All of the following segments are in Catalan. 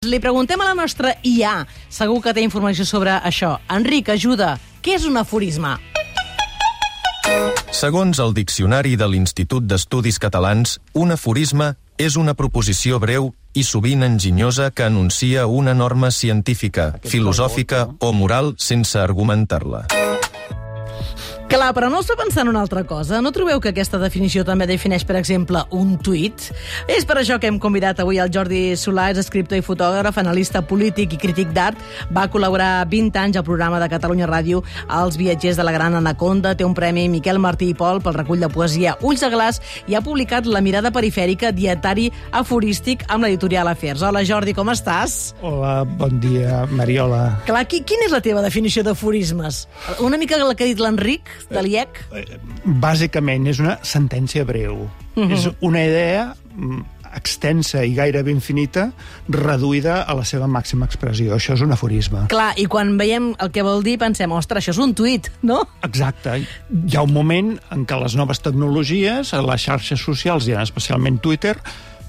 Li preguntem a la nostra IA, segur que té informació sobre això. Enric, ajuda, què és un aforisme? Segons el Diccionari de l'Institut d'Estudis Catalans, un aforisme és una proposició breu i sovint enginyosa que anuncia una norma científica, filosòfica o moral sense argumentar-la. Clar, però no està pensant en una altra cosa. No trobeu que aquesta definició també defineix, per exemple, un tuit? És per això que hem convidat avui el Jordi Solà, és escriptor i fotògraf, analista polític i crític d'art. Va col·laborar 20 anys al programa de Catalunya Ràdio Els viatgers de la Gran Anaconda. Té un premi Miquel Martí i Pol pel recull de poesia Ulls de Glaç i ha publicat La mirada perifèrica, dietari aforístic amb l'editorial Afers. Hola, Jordi, com estàs? Hola, bon dia, Mariola. Clar, qui, quina és la teva definició d'aforismes? Una mica la que ha dit l'Enric, de l'IEC? Bàsicament, és una sentència breu. Uh -huh. És una idea mm, extensa i gairebé infinita, reduïda a la seva màxima expressió. Això és un aforisme. Clar, i quan veiem el que vol dir pensem, ostres, això és un tuit, no? Exacte. Hi ha un moment en què les noves tecnologies, les xarxes socials i especialment Twitter,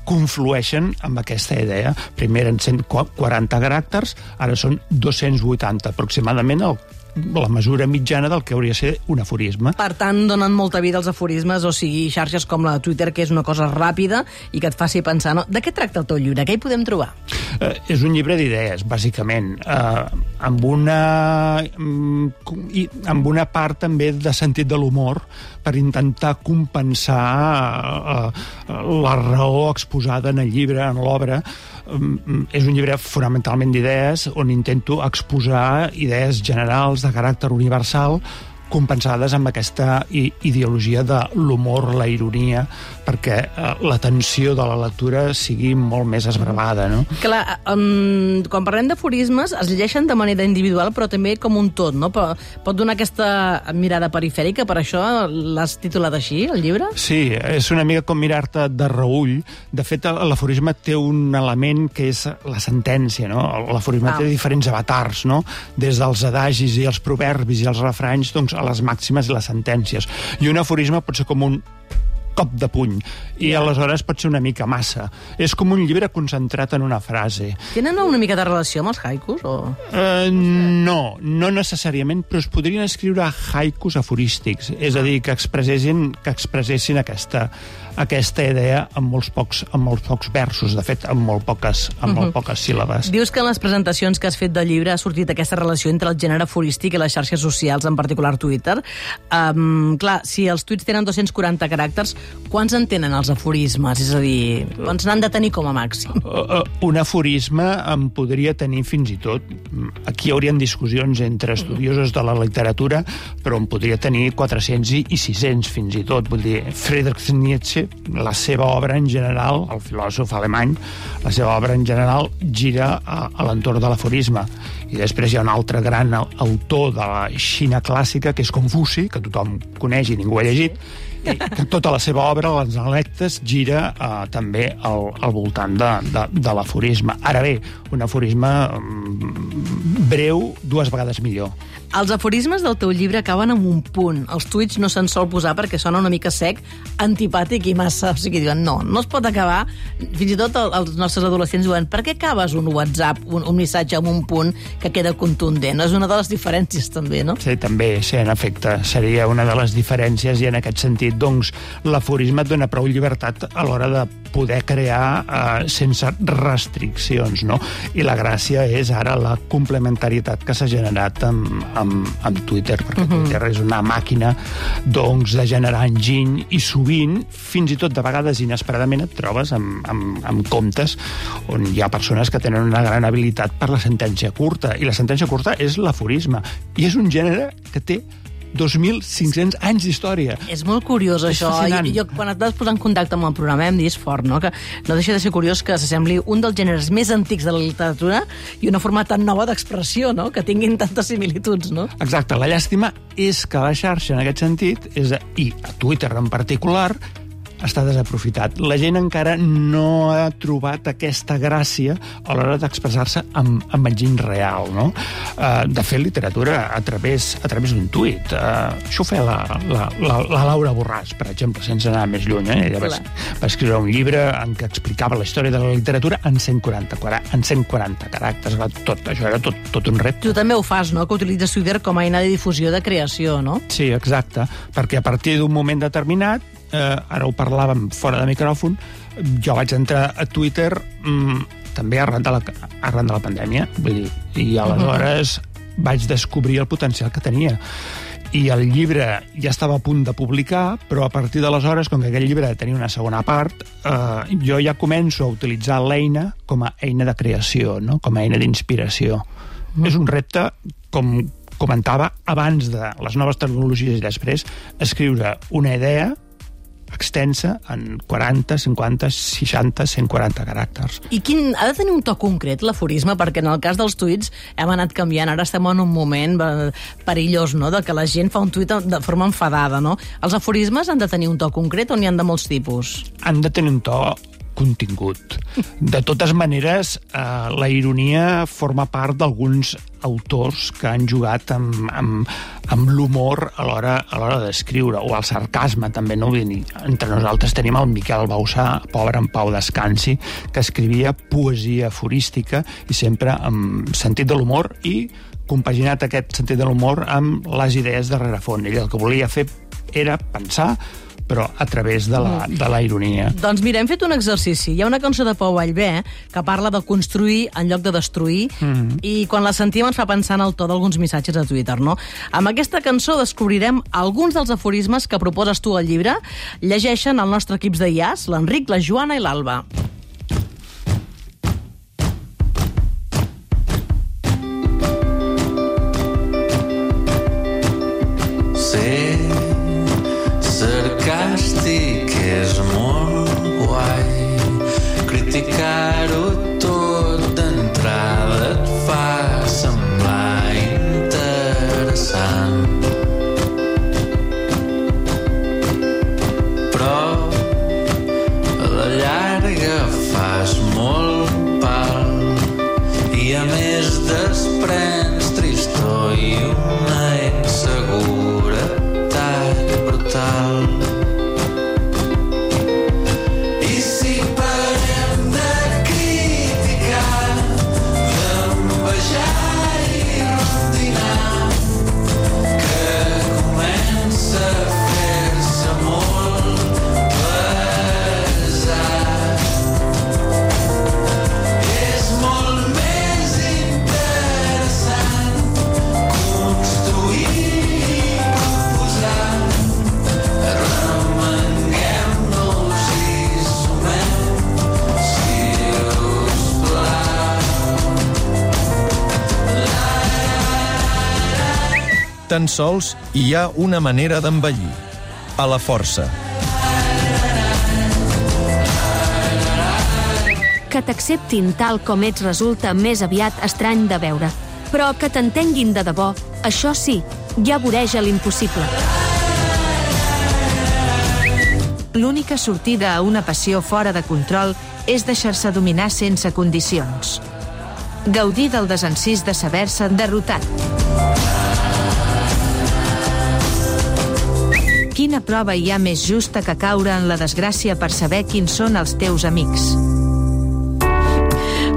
conflueixen amb aquesta idea. Primer eren 140 caràcters, ara són 280 aproximadament, el la mesura mitjana del que hauria de ser un aforisme. Per tant, donen molta vida als aforismes, o sigui, xarxes com la Twitter, que és una cosa ràpida i que et faci pensar... No? De què tracta el teu llibre? Què hi podem trobar? Eh, és un llibre d'idees, bàsicament, eh, amb, una, mm, amb una part també de sentit de l'humor per intentar compensar eh, la raó exposada en el llibre, en l'obra. Eh, és un llibre fonamentalment d'idees on intento exposar idees generals de caràcter universal compensades amb aquesta ideologia de l'humor, la ironia, perquè eh, la tensió de la lectura sigui molt més esbravada, no? Clar, um, quan parlem d'aforismes, es llegeixen de manera individual, però també com un tot, no? Pot, pot donar aquesta mirada perifèrica, per això l'has titulat així, el llibre? Sí, és una mica com mirar-te de reull. De fet, l'aforisme té un element que és la sentència, no? L'aforisme ah. té diferents avatars, no? Des dels adagis i els proverbis i els refranys, doncs a les màximes i les sentències. I un aforisme pot ser com un cop de puny i yeah. aleshores pot ser una mica massa. És com un llibre concentrat en una frase. Tenen una mica de relació amb els haikus? O... Uh, no, no necessàriament, però es podrien escriure haikus aforístics, és a dir, que expressessin, que expressessin aquesta, aquesta idea amb molts pocs, amb molts pocs versos, de fet, amb molt poques, amb uh -huh. molt mhm. poques síl·labes. Dius que en les presentacions que has fet del llibre ha sortit aquesta relació entre el gènere aforístic i les xarxes socials, en particular Twitter. Um, clar, si els tuits tenen 240 caràcters, quants en tenen els aforismes? És a dir, quants n'han de tenir com a màxim? Uh, uh, un aforisme en podria tenir fins i tot... Aquí hi haurien discussions entre estudiosos de la literatura, però en podria tenir 400 i 600 fins i tot. Vull dir, Friedrich Nietzsche la seva obra en general, el filòsof alemany, la seva obra en general gira a, a l'entorn de l'aforisme. I després hi ha un altre gran autor de la Xina clàssica, que és Confuci, que tothom coneix i ningú ha llegit, i que tota la seva obra, les electes, gira eh, també al, al voltant de, de, de l'aforisme. Ara bé, un aforisme mm, breu, dues vegades millor. Els aforismes del teu llibre acaben amb un punt. Els tuits no se'n sol posar perquè sona una mica sec, antipàtic i massa... O sigui, diuen, no, no es pot acabar. Fins i tot els nostres adolescents diuen, per què acabes un WhatsApp, un, un missatge amb un punt que queda contundent? És una de les diferències, també, no? Sí, també, sí, en efecte. Seria una de les diferències i en aquest sentit, doncs, l'aforisme et dona prou llibertat a l'hora de poder crear eh, sense restriccions, no? I la gràcia és ara la complementarietat que s'ha generat amb, amb, amb Twitter, perquè uh mhm. -huh. Twitter és una màquina doncs, de generar enginy i sovint, fins i tot de vegades inesperadament, et trobes amb, amb, amb comptes on hi ha persones que tenen una gran habilitat per la sentència curta, i la sentència curta és l'aforisme, i és un gènere que té 2.500 anys d'història. És molt curiós, és això. Jo, jo, quan et vas posar en contacte amb el programa, em dius fort, no? Que no deixa de ser curiós que s'assembli un dels gèneres més antics de la literatura i una forma tan nova d'expressió, no? Que tinguin tantes similituds, no? Exacte. La llàstima és que la xarxa, en aquest sentit, és, i a Twitter en particular, està desaprofitat. La gent encara no ha trobat aquesta gràcia a l'hora d'expressar-se amb, amb enginy real, no? Uh, de fer literatura a través, a través d'un tuit. Uh, això ho feia la, la, la, la Laura Borràs, per exemple, sense anar més lluny. Eh? Ella va, va escriure un llibre en què explicava la història de la literatura en 140, en 140 caràcters. Tot, això era tot, tot un repte. Tu també ho fas, no?, que utilitzes Twitter com a eina de difusió de creació, no? Sí, exacte, perquè a partir d'un moment determinat, eh, ara ho parlàvem fora de micròfon, jo vaig entrar a Twitter mm, també arran de, la, arran de la pandèmia, vull dir, i aleshores vaig descobrir el potencial que tenia i el llibre ja estava a punt de publicar, però a partir d'aleshores, com que aquest llibre tenia una segona part, eh, jo ja començo a utilitzar l'eina com a eina de creació, no? com a eina d'inspiració. Mm. És un repte, com comentava, abans de les noves tecnologies i després, escriure una idea extensa en 40, 50, 60, 140 caràcters. I quin ha de tenir un to concret, l'aforisme? Perquè en el cas dels tuits hem anat canviant. Ara estem en un moment perillós, no?, de que la gent fa un tuit de forma enfadada, no? Els aforismes han de tenir un to concret o n'hi han de molts tipus? Han de tenir un to contingut. De totes maneres, eh, la ironia forma part d'alguns autors que han jugat amb, amb, amb l'humor a l'hora d'escriure, o el sarcasme també, no? Entre nosaltres tenim el Miquel Bausà, pobre en Pau Descansi, que escrivia poesia aforística i sempre amb sentit de l'humor i compaginat aquest sentit de l'humor amb les idees de rerefont. Ell el que volia fer era pensar però a través de la, de la ironia. Doncs mira, hem fet un exercici. Hi ha una cançó de Pau Vallvé que parla de construir en lloc de destruir mm -hmm. i quan la sentim ens fa pensar en el to d'alguns missatges a Twitter, no? Amb aquesta cançó descobrirem alguns dels aforismes que proposes tu al llibre. Llegeixen el nostre equips de IAS, l'Enric, la Joana i l'Alba. out tan sols hi ha una manera d'envellir, a la força. Que t'acceptin tal com ets resulta més aviat estrany de veure. Però que t'entenguin de debò, això sí, ja voreja l'impossible. L'única sortida a una passió fora de control és deixar-se dominar sense condicions. Gaudir del desencís de saber-se derrotat. Quina prova hi ha més justa que caure en la desgràcia per saber quins són els teus amics?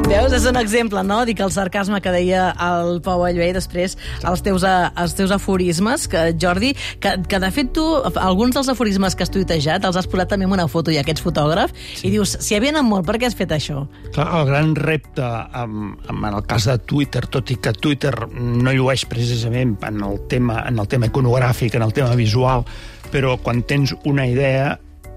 Veus? És un exemple, no? Dic el sarcasme que deia el Pau Allvé i després els teus, els teus aforismes, que, Jordi, que, que de fet tu, alguns dels aforismes que has tuitejat els has posat també en una foto i aquests fotògraf, sí. i dius, si havien molt, per què has fet això? Clar, el gran repte en, en el cas de Twitter, tot i que Twitter no llueix precisament en el tema, en el tema iconogràfic, en el tema visual, però quan tens una idea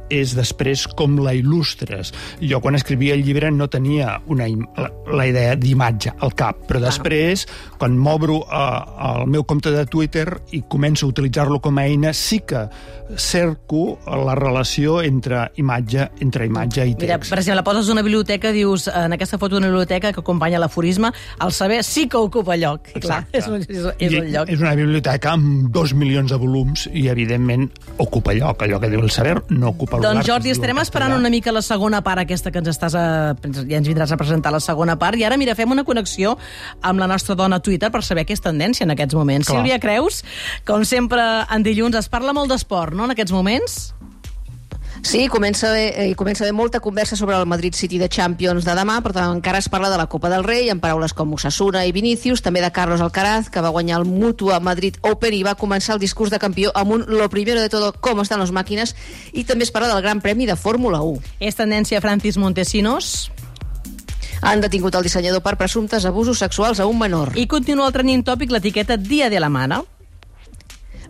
és després com la il·lustres. Jo quan escrivia el llibre no tenia una, la, la idea d'imatge al cap, però després, quan m'obro uh, el meu compte de Twitter i començo a utilitzar-lo com a eina, sí que cerco la relació entre imatge entre imatge i text. Mira, per exemple, poses una biblioteca, dius, en aquesta foto d'una biblioteca que acompanya l'aforisme, el saber sí que ocupa lloc. I, clar, és un, és, és un lloc. És una biblioteca amb dos milions de volums i, evidentment, ocupa lloc. Allò que diu el saber no ocupa Doncs Jordi, estarem esperant una mica la segona part aquesta que ens estàs a... ja ens vindràs a presentar la segona part i ara mira, fem una connexió amb la nostra dona a Twitter per saber què és tendència en aquests moments. Clar. Sílvia Creus, com sempre en dilluns es parla molt d'esport, no?, en aquests moments? Sí, comença bé, eh, comença bé molta conversa sobre el Madrid City de Champions de demà, però també encara es parla de la Copa del Rei, en paraules com Osasuna i Vinícius, també de Carlos Alcaraz, que va guanyar el Mutua Madrid Open i va començar el discurs de campió amb un lo primero de todo, com estan les màquines, i també es parla del Gran Premi de Fórmula 1. És tendència Francis Montesinos Han detingut el dissenyador per presumptes abusos sexuals a un menor. i continua el trending tòpic l'etiqueta Dia de la Mana.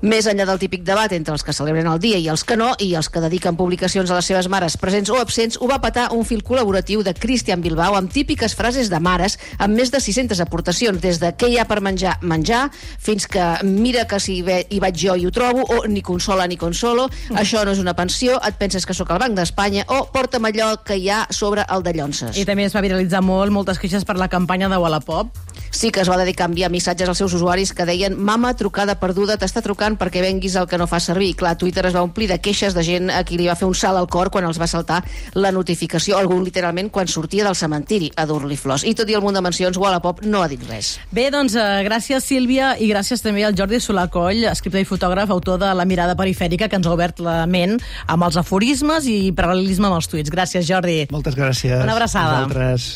Més enllà del típic debat entre els que celebren el dia i els que no, i els que dediquen publicacions a les seves mares presents o absents, ho va patar un fil col·laboratiu de Cristian Bilbao amb típiques frases de mares amb més de 600 aportacions, des de què hi ha per menjar, menjar, fins que mira que si ve, hi vaig jo i ho trobo, o ni consola ni consolo, això no és una pensió, et penses que sóc al Banc d'Espanya, o porta'm allò que hi ha sobre el de Llonses. I també es va viralitzar molt, moltes queixes per la campanya de Wallapop. Sí que es va dedicar a enviar missatges als seus usuaris que deien mama, trucada perduda, t'està trucant perquè venguis el que no fa servir. I clar, Twitter es va omplir de queixes de gent a qui li va fer un salt al cor quan els va saltar la notificació, algun literalment quan sortia del cementiri a dur-li flors. I tot i el munt de mencions, Wallapop no ha dit res. Bé, doncs, eh, gràcies, Sílvia, i gràcies també al Jordi Solacoll, escriptor i fotògraf, autor de La mirada perifèrica, que ens ha obert la ment amb els aforismes i paral·lelisme amb els tuits. Gràcies, Jordi. Moltes gràcies. Una abraçada. A vosaltres.